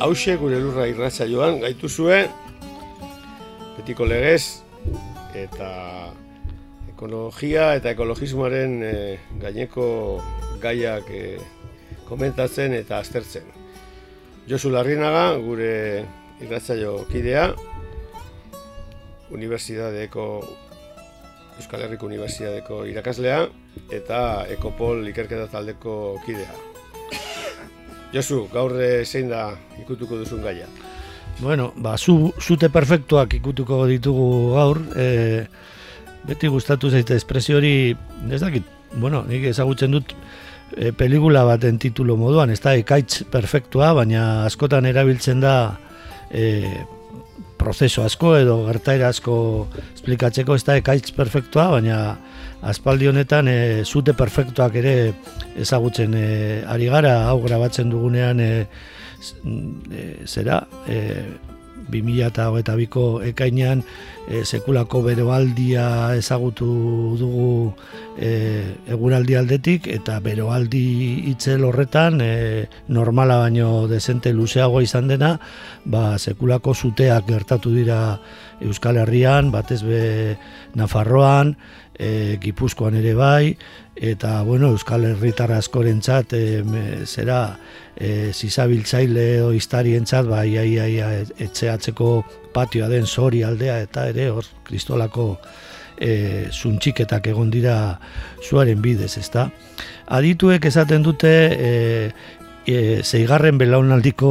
hause gure lurra irratza joan gaituzue, betiko legez eta ekologia eta ekologismoaren e, gaineko gaiak e, komentatzen eta aztertzen. Josu Larrinaga, gure irratzaio kidea, Unibertsitateko Euskal Herriko Unibertsitateko irakaslea eta Ekopol ikerketa taldeko kidea. Josu, gaur eh, zein da ikutuko duzun gaia? Bueno, ba, zu, zute perfektuak ikutuko ditugu gaur, e, beti gustatu zaite espresio hori, ez dakit, bueno, nik ezagutzen dut e, pelikula baten titulo moduan, ez da ekaitz perfektua, baina askotan erabiltzen da e, prozeso asko edo gertaera asko esplikatzeko ez da ekaitz perfektua, baina aspaldi honetan e, zute perfektuak ere ezagutzen e, ari gara, hau grabatzen dugunean e, zera, e, 2008ko ekainean e, sekulako beroaldia ezagutu dugu e, eguraldi aldetik eta beroaldi itzel horretan e, normala baino dezente luzeago izan dena ba, sekulako zuteak gertatu dira Euskal Herrian, batez be Nafarroan, e, Gipuzkoan ere bai, eta bueno, Euskal Herritar askorentzat e, zera e, zizabiltzaile o iztarientzat bai ai, ai, ai, etxeatzeko patioa den sori aldea eta ere hor kristolako e, zuntxiketak egon dira zuaren bidez, ezta? Adituek esaten dute e, e, zeigarren belaunaldiko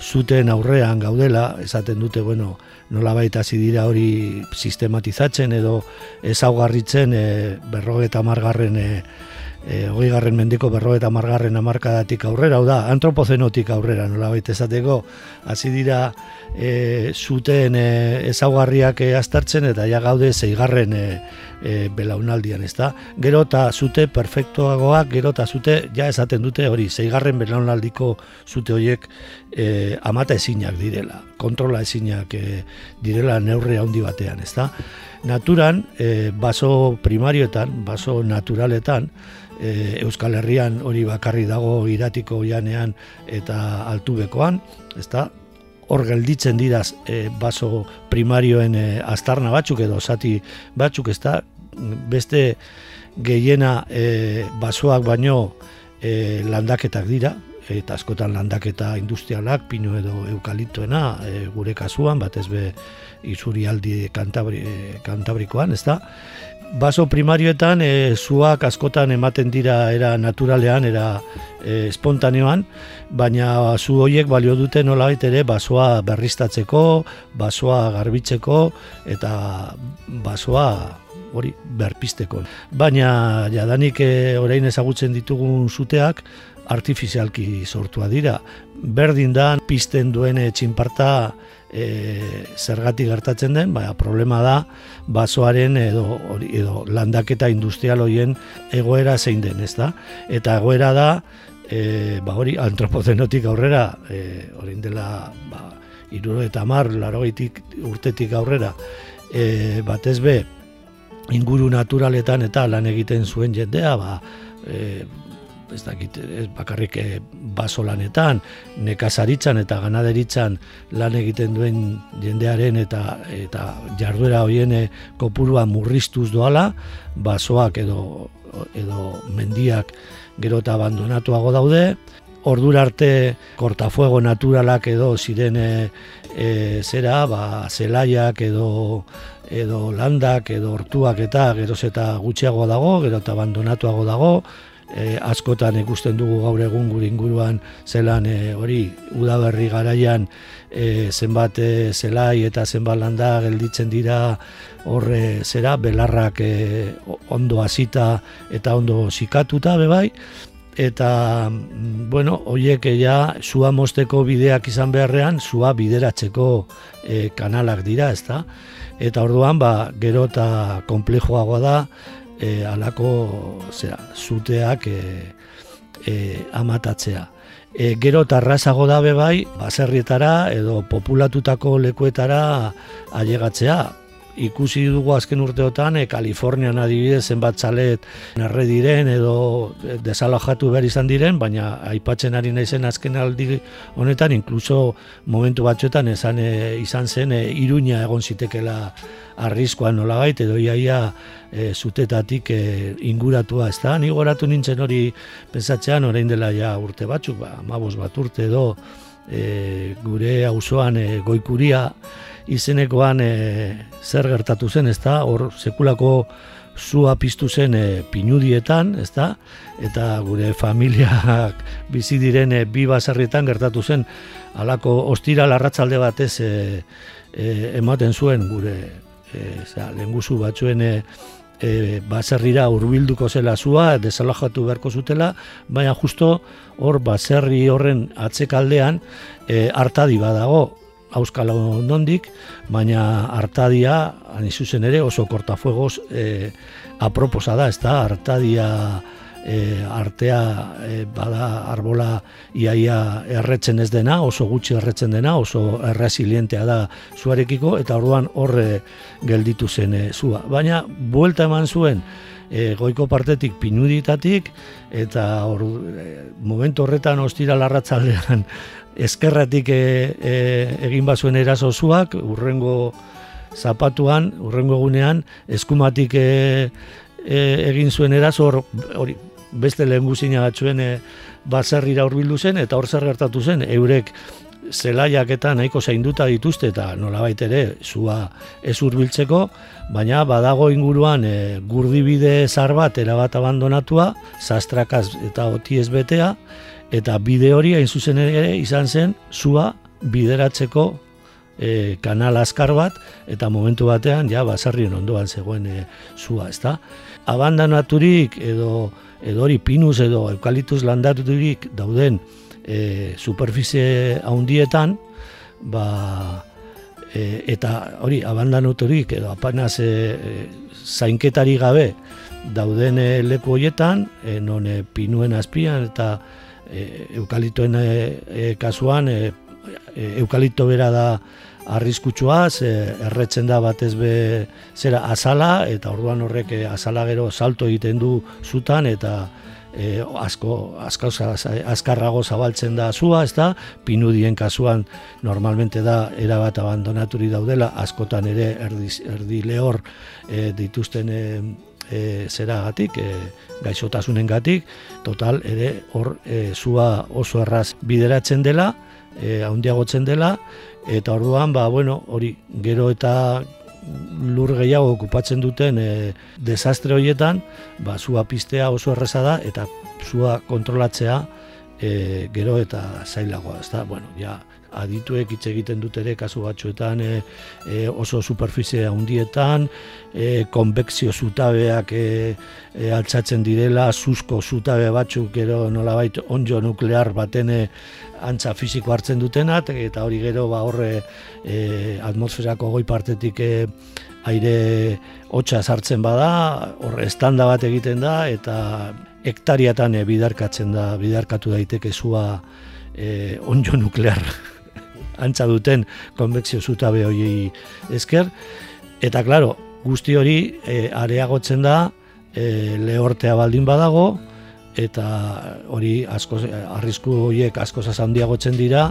zuten aurrean gaudela, esaten dute, bueno, nola baita dira hori sistematizatzen edo ezaugarritzen e, berrogeta margarren e, e, hogei garren mendiko berro eta margarren amarkadatik aurrera, hau da, antropozenotik aurrera, nola baita esateko, hasi dira e, zuten e, ezaugarriak e, aztertzen eta ja gaude zeigarren e, e, belaunaldian, ez da? Gero eta zute perfektuagoak, gero eta zute, ja esaten dute hori, zeigarren belaunaldiko zute horiek e, amata ezinak direla, kontrola ezinak e, direla neurre handi batean, ez da? Naturan, e, baso primarioetan, baso naturaletan, e, Euskal Herrian hori bakarri dago iratiko janean eta altubekoan, ezta? Hor gelditzen diraz e, baso primarioen e, astarna batzuk edo zati batzuk, ezta? Beste gehiena e, basoak baino e, landaketak dira, eta askotan landaketa industrialak, pino edo eukaliptoena, e, gure kasuan, batez be izurialdi kantabri, e, kantabrikoan, ez da? baso primarioetan e, zuak askotan ematen dira era naturalean, era e, espontaneoan, baina zu horiek balio dute nola ere basoa berriztatzeko, basoa garbitzeko eta basoa hori berpisteko. Baina jadanik e, orain ezagutzen ditugun zuteak artifizialki sortua dira. Berdin da pisten duen txinparta e, zergatik gertatzen den, baina problema da basoaren edo, edo landaketa industrial hoien egoera zein den, ez da? Eta egoera da, e, ba hori antropozenotik aurrera, e, orain dela, ba, iruro eta mar, urtetik aurrera, e, batez be, inguru naturaletan eta lan egiten zuen jendea, ba, e, ez dakit, ez bakarrik eh, baso nekazaritzan eta ganaderitzan lan egiten duen jendearen eta eta jarduera hoien eh, kopurua murriztuz doala, basoak edo edo mendiak gero eta abandonatuago daude, ordura arte kortafuego naturalak edo ziren e, zera, ba, zelaiak edo edo landak edo hortuak eta geroz eta gutxiago dago, gero eta abandonatuago dago, e, askotan ikusten dugu gaur egun gure inguruan zelan e, hori udaberri garaian e, zenbat e, zelai eta zenbat landa gelditzen dira horre zera belarrak e, ondo hasita eta ondo sikatuta bebai eta mm, bueno, hoiek ja sua mosteko bideak izan beharrean sua bideratzeko e, kanalak dira, ezta? Eta orduan ba gero eta konplejoagoa da e, alako zera, zuteak e, e, amatatzea. E, gero eta arrasago dabe bai, baserrietara edo populatutako lekuetara ailegatzea ikusi dugu azken urteotan, e, Kalifornian adibidez zenbat txalet erre diren edo desalojatu behar izan diren, baina aipatzen ari naizen azken aldi honetan, inkluso momentu batzuetan esan, e, izan zen e, iruña egon zitekela arriskoan nolabait edo iaia e, zutetatik e, inguratua ez da. Ni goratu nintzen hori pensatzean orain dela ja urte batzuk, ba, mabos bat urte edo e, gure auzoan e, goikuria izenekoan e, zer gertatu zen, ezta? Hor sekulako zua piztu zen e, pinudietan, ezta? Eta gure familiak bizi diren e, bi baserrietan gertatu zen halako ostira larratzalde batez e, ematen zuen gure e, za, lenguzu batzuen e, e, baserrira hurbilduko zela zua, desalajatu beharko zutela, baina justo hor baserri horren atzekaldean e, hartadi badago, auskala ondik, baina hartadia, anizuzen ere, oso kortafuegoz e, aproposa da, ez da, hartadia e, artea e, bada arbola iaia erretzen ez dena, oso gutxi erretzen dena, oso erresilientea da zuarekiko, eta orduan horre gelditu zen e, zua. Baina, buelta eman zuen, e, goiko partetik pinuditatik, eta or, e, momentu horretan ostira larratzaldean eskerratik e, e, egin bazuen eraso zuak, urrengo zapatuan, urrengo egunean, eskumatik e, e, egin zuen eraso hori beste lehen guzina batzuen e, baserrira urbildu zen, eta hor zer gertatu zen, eurek zelaiak eta nahiko zainduta dituzte eta nolabait ere zua ez urbiltzeko, baina badago inguruan e, gurdibide zar bat erabat abandonatua, zastrakaz eta oti ez betea, eta bide hori hain zuzen ere izan zen zua bideratzeko e, kanal askar bat eta momentu batean ja basarrien ondoan zegoen e, zua, ezta? Abandonaturik edo edo hori pinus edo eukalitus landaturik dauden e, superficie handietan ba, e, eta hori abandonaturik edo apanaz e, e, zainketari gabe dauden e, leku horietan, e, non e, pinuen azpian eta e, eukalitoen e, e, kasuan e, e, eukalito bera da arriskutsua, ze erretzen da batez be zera azala eta orduan horrek e, azala gero salto egiten du zutan eta e, asko, asko azkarrago zabaltzen da zua, ez da, pinudien kasuan normalmente da erabat abandonaturi daudela, askotan ere erdi, erdi lehor e, dituzten e, e, zera gatik, e, gaixotasunen gatik, total, ere hor e, zua oso erraz bideratzen dela, e, haundiagotzen dela, eta orduan, ba, bueno, hori, gero eta lur gehiago okupatzen duten e, desastre horietan, ba, zua pistea oso erreza da, eta zua kontrolatzea e, gero eta zailagoa, ez da, bueno, ja, adituek hitz egiten dut ere kasu batzuetan e, e, oso superficie handietan, e, konvekzio zutabeak e, e, altzatzen direla, zuzko zutabe batzuk gero nolabait onjo nuklear baten antza fisiko hartzen dutenat, eta hori gero ba horre e, atmosferako goi partetik e, aire hotxa sartzen bada, horre estanda bat egiten da, eta hektariatan e, bidarkatzen da, bidarkatu daiteke zua e, onjo nuklear antza duten konvekzio zutabe hori esker, eta klaro, guzti hori e, areagotzen da, e, lehortea baldin badago, eta hori asko arrisku horiek asko handiagotzen dira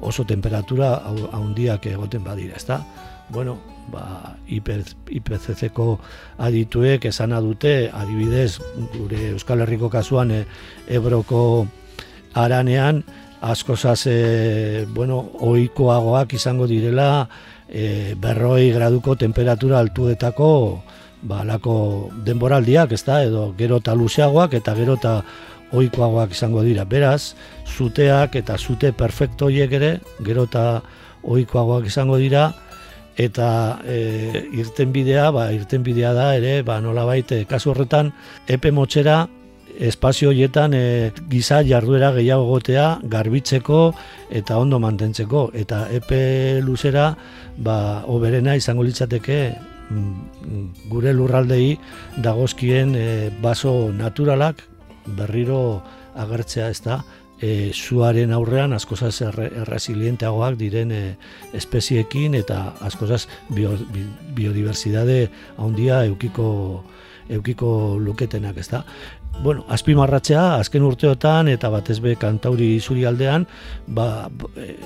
oso temperatura handiak egoten badira, ezta? Bueno, ba, IPCC-ko adituek esana dute, adibidez, gure Euskal Herriko kasuan e, Ebroko aranean askozaz e, bueno, oikoagoak izango direla e, berroi graduko temperatura altuetako ba, lako denboraldiak, ez da, edo gero eta luzeagoak eta gero eta oikoagoak izango dira. Beraz, zuteak eta zute perfecto hiek ere, gero eta oikoagoak izango dira, eta e, irten bidea, ba, irten bidea da ere, ba, nola baite, kasu horretan, epe motxera, espazio horietan e, giza jarduera gehiago gotea garbitzeko eta ondo mantentzeko. Eta epe luzera ba oberena izango litzateke mm, gure lurraldei dagozkien e, baso naturalak berriro agertzea ez da e, zuaren aurrean askozaz erresilienteagoak diren e, espeziekin eta askozaz bio, biodiversidade handia eukiko eukiko luketenak, ez da bueno, azpimarratzea, azken urteotan eta batez be kantauri zuri aldean, ba, e,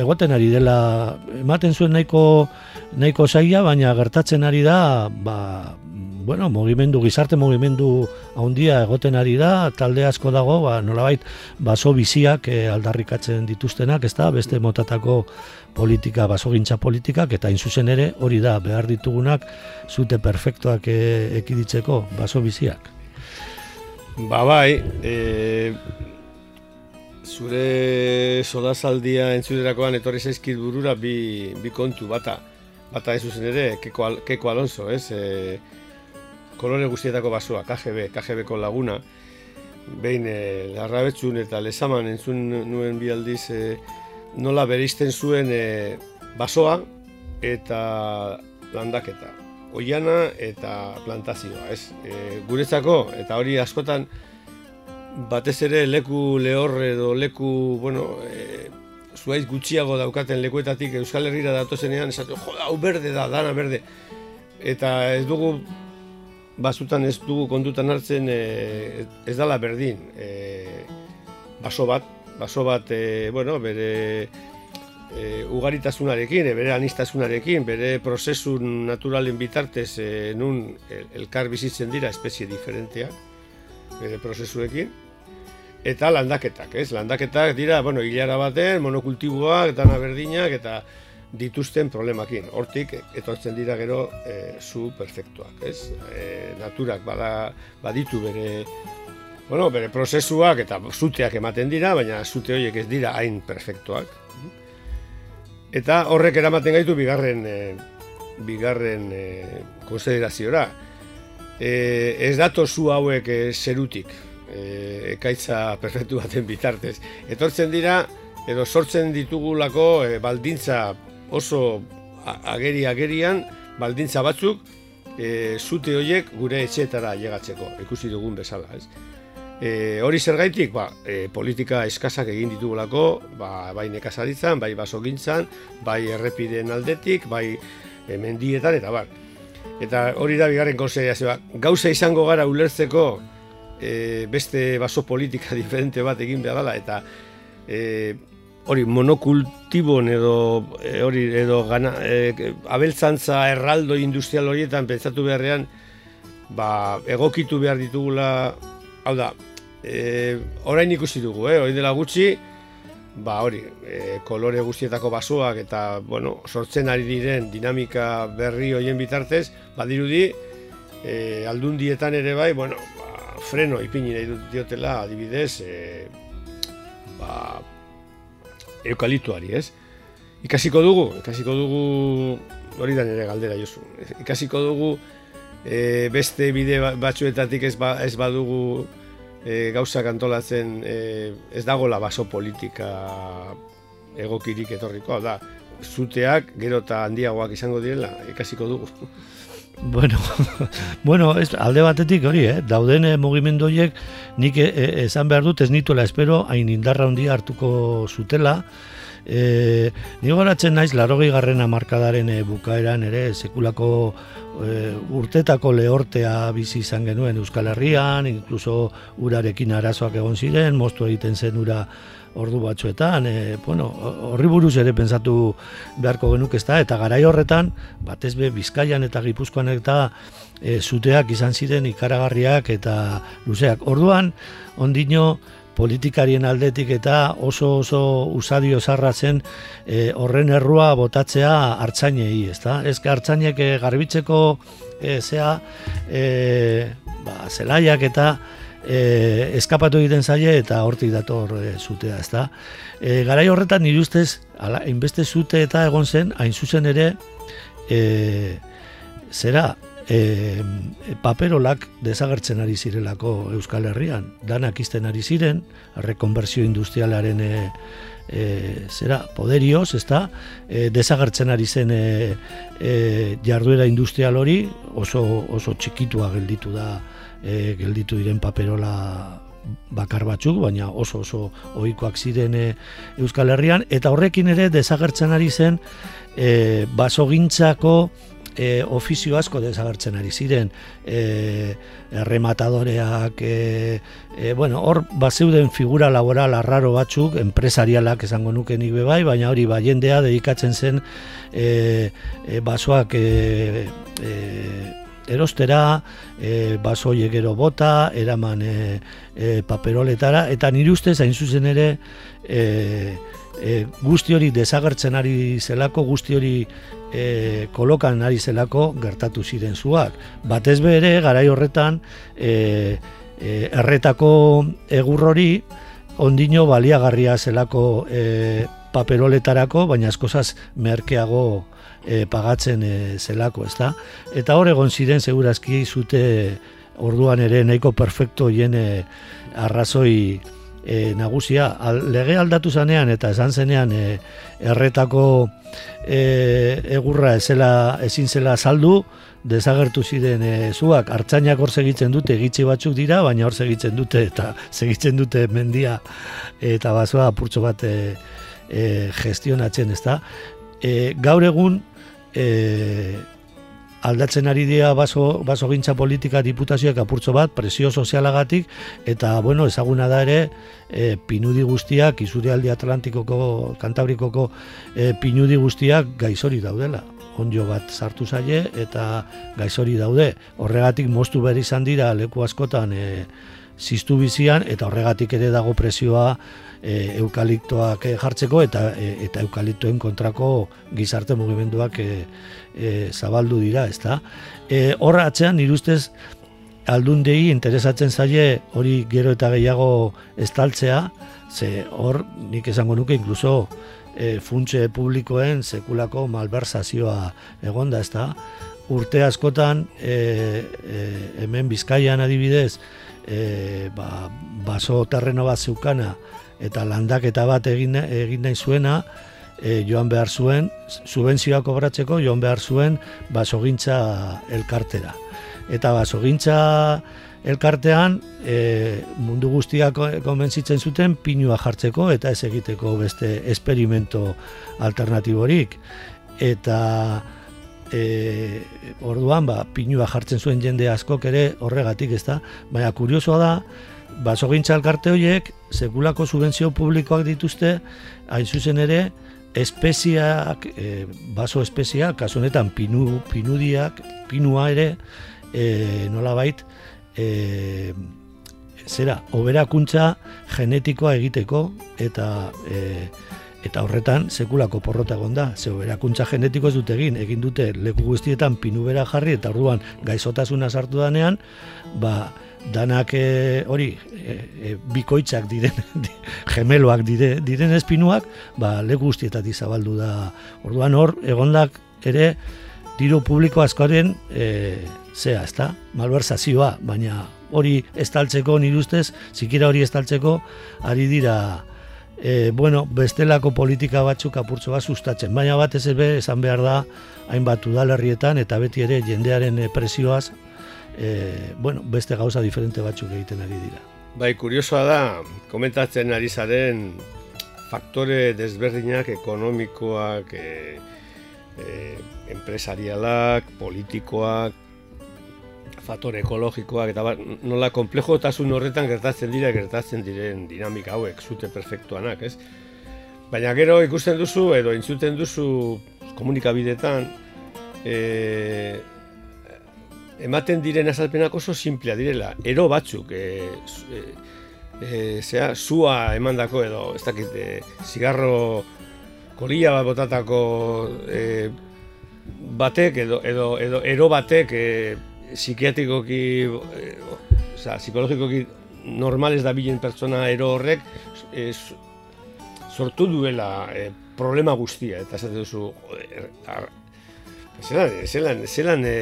egoten ari dela, ematen zuen nahiko, nahiko zaila, baina gertatzen ari da, ba, bueno, mugimendu, gizarte mugimendu handia egoten ari da, talde asko dago, ba, nolabait, baso biziak e, aldarrikatzen dituztenak, ez da, beste motatako politika, basogintza politikak, eta zuzen ere hori da, behar ditugunak, zute perfektuak e, ekiditzeko, baso biziak. Ba bai, e, zure sodazaldia entzuderakoan etorri zaizkit burura bi, bi kontu bata. Bata ez zuzen ere, keko, keko Alonso, ez? E, kolore guztietako basoa, KGB, KGB-ko laguna. Behin, e, larrabetzun eta lesaman entzun nuen bi aldiz, e, nola bereizten zuen e, basoa eta landaketa oiana eta plantazioa, ez? E, guretzako, eta hori askotan, batez ere leku lehor edo leku, bueno, e, zuaiz gutxiago daukaten lekuetatik Euskal Herriera datozenean, esatu, jo, hau berde da, dana berde. Eta ez dugu, basutan ez dugu kontutan hartzen, e, ez dala berdin. E, baso bat, baso bat, e, bueno, bere e, ugaritasunarekin, e, bere anistasunarekin, bere prozesu naturalen bitartez e, nun elkar bizitzen dira espezie diferenteak, bere prozesuekin, eta landaketak, ez? Landaketak dira, bueno, hilara baten, monokultiboak, dana berdinak, eta dituzten problemakin. Hortik, etortzen dira gero e, zu perfektuak, ez? E, naturak bada, baditu bere Bueno, bere prozesuak eta zuteak ematen dira, baina zute horiek ez dira hain perfektuak. Eta horrek eramaten gaitu bigarren e, bigarren e, konsideraziora. E, ez dato zu hauek e, zerutik, e, ekaitza perfektu baten bitartez. Etortzen dira, edo sortzen ditugulako e, baldintza oso ageri agerian, baldintza batzuk, e, zute horiek gure etxeetara llegatzeko, ikusi dugun bezala. Ez? E, hori zer gaitik, ba, e, politika eskasak egin ditugulako, ba, bai nekazaritzan, bai basogintzan, bai errepideen aldetik, bai e, mendietan, eta bar. Eta hori da bigarren konseia, ba, gauza izango gara ulertzeko e, beste baso politika diferente bat egin behar dela, eta e, hori monokultibon edo e, hori edo gana, e, abeltzantza erraldo industrial horietan pentsatu beharrean ba, egokitu behar ditugula hau da, e, orain ikusi dugu, eh? Hori dela gutxi, ba hori, e, kolore guztietako basoak eta, bueno, sortzen ari diren dinamika berri hoien bitartez, badirudi, e, aldundietan ere bai, bueno, ba, freno ipini nahi dut diotela, adibidez, e, ba, eukalituari, ez? Ikasiko dugu, ikasiko dugu, hori da nire galdera, Josu, ikasiko dugu, e, beste bide ba, batzuetatik ez, ba, ez badugu e, gauzak antolatzen e, ez dagola baso politika egokirik etorriko, da, zuteak gero eta handiagoak izango direla, ikasiko dugu. Bueno, bueno ez, alde batetik hori, eh? dauden eh, mugimendu horiek nik eh, eh, esan behar dut ez nituela espero hain indarra handia hartuko zutela, E, ni goratzen naiz, larogei garrena markadaren e, bukaeran ere, sekulako e, urtetako lehortea bizi izan genuen Euskal Herrian, inkluso urarekin arazoak egon ziren, moztu egiten zen ura ordu batzuetan, e, bueno, horri buruz ere pensatu beharko genuk ez da, eta garai horretan, batez be, Bizkaian eta Gipuzkoan eta e, zuteak izan ziren ikaragarriak eta luzeak. Orduan, ondino, politikarien aldetik eta oso oso usadio zarra zen e, horren errua botatzea hartzainei, ezta? Ez hartzainek e, garbitzeko e, zea e, ba, zelaiak eta e, eskapatu egiten zaie eta hortik dator e, zutea, ezta? E, garai horretan nire ustez, ala, inbeste zute eta egon zen, hain zuzen ere, e, zera, e, paperolak desagertzen ari zirelako Euskal Herrian. Danak izten ari ziren, rekonversio industrialaren e, e, zera, poderioz, ezta, e, desagertzen ari zen e, e, jarduera industrial hori, oso, oso txikitua gelditu da, e, gelditu diren paperola bakar batzuk, baina oso oso ohikoak ziren e, Euskal Herrian, eta horrekin ere desagertzen ari zen e, basogintzako e, ofizio asko desagertzen ari ziren e, errematadoreak e, e, bueno, hor bazeuden figura laboral arraro batzuk enpresarialak esango nuke nik bai, baina hori ba, jendea dedikatzen zen e, e, basoak e, e, erostera, e, baso gero bota, eraman e, e, paperoletara, eta nire ustez hain zuzen ere e, e, guzti hori desagertzen ari zelako, guzti hori e, kolokan ari zelako gertatu ziren zuak. Batez bere, garai horretan, e, e, erretako egur hori, ondino baliagarria zelako e, paperoletarako, baina askozaz merkeago e, pagatzen e, zelako, ezta? Eta hor egon ziren, segurazki, zute orduan ere nahiko perfecto hien arrazoi e, nagusia. Lege aldatu zanean eta esan zenean e, erretako e, egurra ezela ezin zela saldu desagertu ziren e, zuak. Hartzainak hor segitzen dute gitxi batzuk dira baina hor segitzen dute eta segitzen dute mendia. Eta basoa apurtxo bat e, e, gestionatzen ezta? E, gaur egun e, aldatzen ari dira baso, baso gintza politika diputazioak apurtzo bat, presio sozialagatik, eta, bueno, ezaguna da ere, e, pinudi guztiak, izure aldi Atlantikoko, Kantabrikoko e, pinudi guztiak gaizori daudela. Onjo bat sartu zaie eta gaizori daude. Horregatik moztu behar izan dira leku askotan e, ziztu bizian, eta horregatik ere dago presioa e, eukaliptoak jartzeko eta e, eta eukaliptoen kontrako gizarte mugimenduak e, e, zabaldu dira, ezta? E, horra atzean nire ustez aldundei interesatzen zaie hori gero eta gehiago estaltzea, ze hor nik esango nuke inkluso e, funtse publikoen sekulako malversazioa egonda, ezta? Urte askotan e, e, hemen Bizkaian adibidez e, ba, baso terreno bat zeukana eta landaketa bat egin, egin nahi zuena, e, joan behar zuen, subentzioak obratzeko joan behar zuen basogintza elkartera. Eta basogintza elkartean e, mundu guztiak konbentzitzen zuten pinua jartzeko eta ez egiteko beste esperimento alternatiborik. Eta e, orduan ba, pinua jartzen zuen jende askok ere horregatik ez da. Baina kuriosoa da, basogintza elkarte horiek sekulako subentzio publikoak dituzte, hain zuzen ere, espeziak, e, baso espeziak, kasu honetan pinu, pinudiak, pinua ere, e, nola bait, e, zera, oberakuntza genetikoa egiteko, eta e, eta horretan sekulako porrota egon da, ze oberakuntza genetiko ez dute egin, egin dute leku guztietan pinu bera jarri, eta orduan gaizotasuna sartu danean, ba, danak e, hori e, e, bikoitzak diren gemeloak dire, diren espinuak ba leku guztietatik zabaldu da orduan hor egondak ere diru publiko askoren e, zea, ezta? Malversazioa, baina hori estaltzeko nire ustez, zikira hori estaltzeko ari dira e, bueno, bestelako politika batzuk apurtzo bat sustatzen, baina bat ez ebe esan behar da hainbat udalerrietan eta beti ere jendearen presioaz e, bueno, beste gauza diferente batzuk egiten ari dira. Bai, kuriosoa da, komentatzen ari zaren faktore desberdinak ekonomikoak, e, e, empresarialak, politikoak, faktore ekologikoak, eta bat, nola komplejo eta horretan gertatzen dira, gertatzen diren dinamika hauek, zute perfektuanak, ez? Baina gero ikusten duzu, edo intzuten duzu komunikabidetan, e, ematen diren azalpenak oso simplea direla. Ero batzuk, e, e, e, zea, zua emandako edo, ez dakit, e, zigarro kolilla bat botatako e, batek edo, edo, edo ero batek e, psikiatrikoki, e, oza, psikologikoki normales da bilen pertsona ero horrek e, sortu duela e, problema guztia, eta esate duzu, joder, zelan, zelan, zelan e,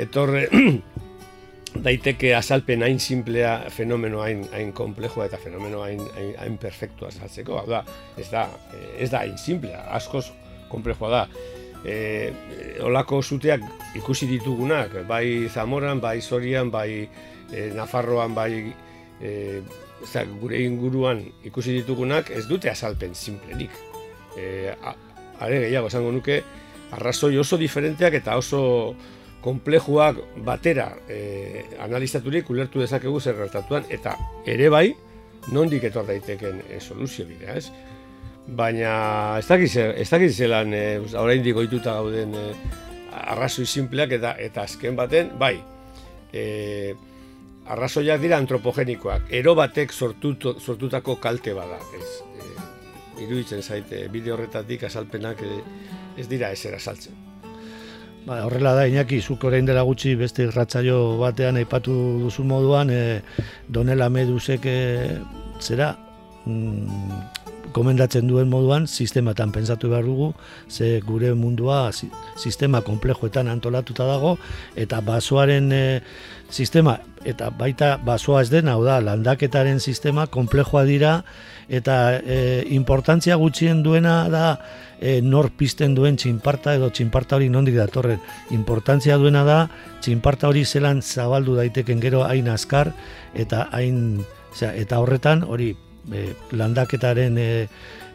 etorre, daiteke azalpen hain simplea fenomeno hain, hain komplejua eta fenomeno hain, hain, hain perfektua azaltzeko. Hau da, ez da, ez da hain simplea, askoz komplejua da. E, olako zuteak ikusi ditugunak, bai Zamoran, bai Zorian, bai e, Nafarroan, bai e, zera, gure inguruan ikusi ditugunak, ez dute azalpen simplerik. E, are gehiago, esango nuke, arrazoi oso diferenteak eta oso komplejuak batera e, analizaturik ulertu dezakegu zer gertatuan eta ere bai nondik etor daiteken e, soluzio bidea, ez? Baina ez dakiz ez dakiz zelan e, oraindik ohituta gauden e, arrazoi sinpleak eta eta azken baten bai. E, arrazoiak dira antropogenikoak, ero batek sortut, sortutako kalte bada, ez? E, iruditzen zaite bideo horretatik azalpenak e, ez dira ezer azaltzen. Ba, horrela da, Iñaki, zuk orain dela gutxi beste irratzaio batean aipatu duzu moduan, e, donela meduzek e, zera, mm, komendatzen duen moduan, sistematan pensatu behar dugu, ze gure mundua sistema komplejoetan antolatuta dago, eta basoaren e, sistema, eta baita basoa ez den, hau da, landaketaren sistema komplejoa dira, eta e, importantzia gutxien duena da e, nor pizten duen txinparta edo txinparta hori nondik datorren. Importantzia duena da txinparta hori zelan zabaldu daiteken gero hain azkar eta hain eta horretan hori e, landaketaren e,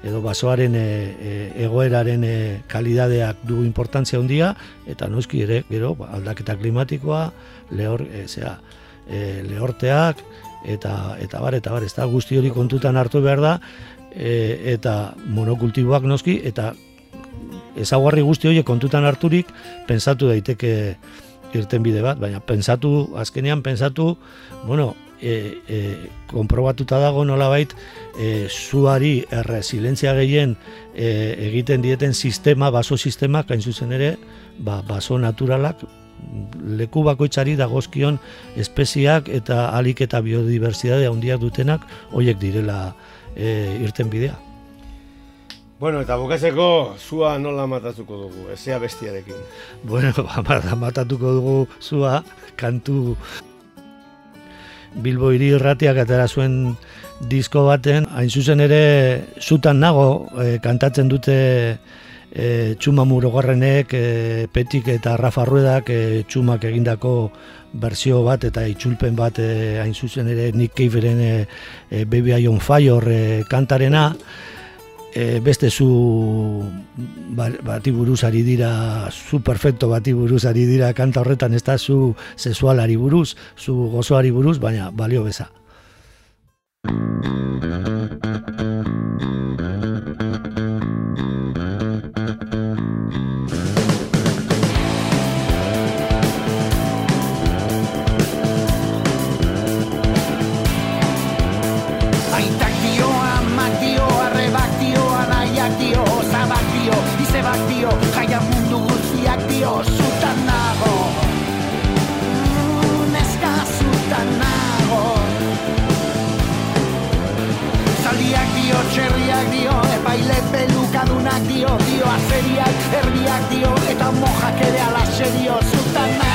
edo basoaren e, e, egoeraren e, kalidadeak du importantzia handia eta noski ere gero ba, aldaketa klimatikoa lehor e, zera, e, lehorteak eta eta bar eta bar ez da guzti hori kontutan hartu behar da e, eta monokultiboak noski eta ezaguarri guzti hori kontutan harturik pensatu daiteke irten bide bat, baina pensatu, azkenean pensatu, bueno, e, e, konprobatuta dago nolabait e, zuari erresilentzia gehien e, egiten dieten sistema, baso sistema, kain zuzen ere, ba, baso naturalak leku bakoitzari dagozkion espeziak eta alik eta biodibertsitate handiak dutenak hoiek direla e, irten bidea. Bueno, eta bukatzeko zua nola matatuko dugu, ezea bestiarekin. Bueno, matatuko dugu zua kantu Bilbo hiri irratiak atera zuen disko baten, hain zuzen ere zutan nago e, kantatzen dute e, txuma murogarrenek, e, petik eta Rafa Ruedak e, txumak egindako berzio bat eta itxulpen bat e, hain zuzen ere Nick Caveren e, e, Baby I on Fire e, kantarena e, beste zu ba, bati buruz ari dira zu perfecto bati buruz ari dira kanta horretan ez da zu sexualari buruz zu gozoari buruz baina balio beza jaia mundu guztiak dio zutan nago. Neska zutan nago. Zaldiak dio, txerriak dio, epaile pelukadunak dio Dio azeriak, erdiak dio, eta mojak ere alaxe dio zutan nago.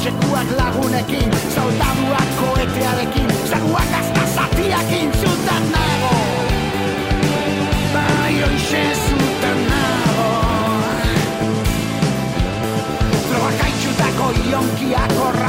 etxekuak lagunekin Zoltaduak koetearekin Zaguak azta zatiakin Zutan nago. Bai hoxe zutan nago. Troak ionkiak horre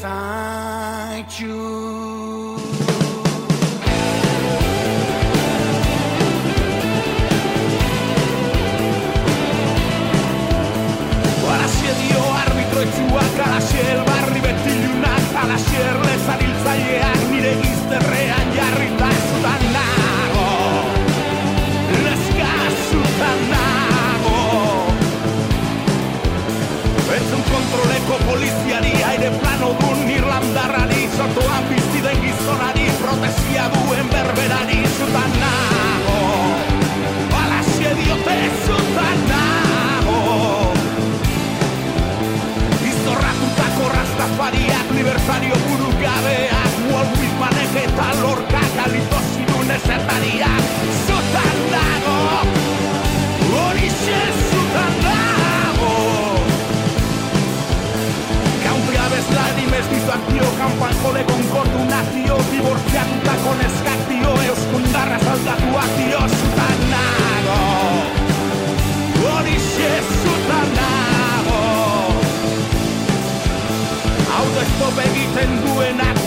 sun. Piatutako neskak dio euskundarra saldatuak dio zutan nago. Horixe zutan nago. Hau da estope egiten duenak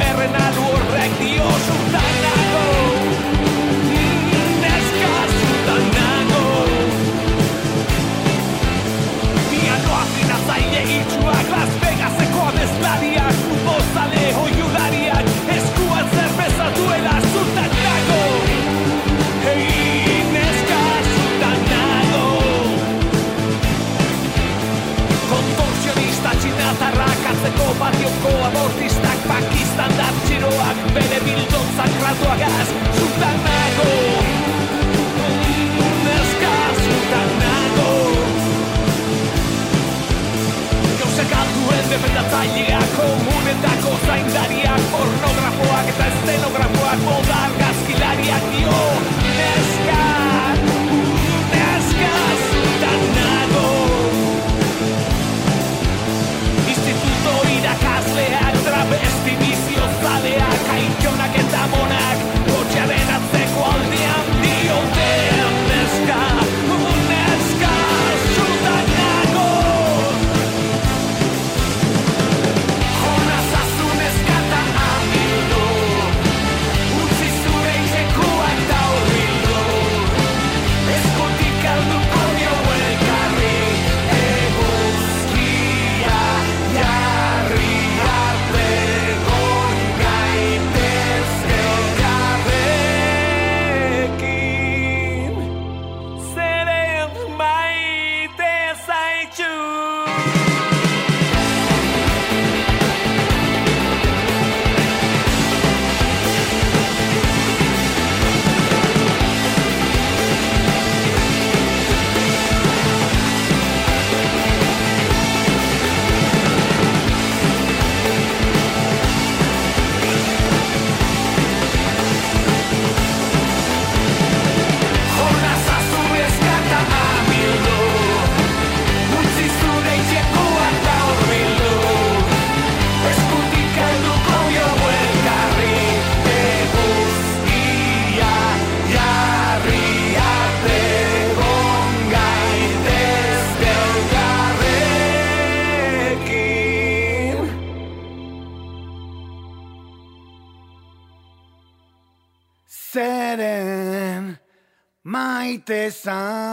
erren komunetako zaindariak, pornografoak eta estenografoak, modar gazkilariak dio. antes. Ah.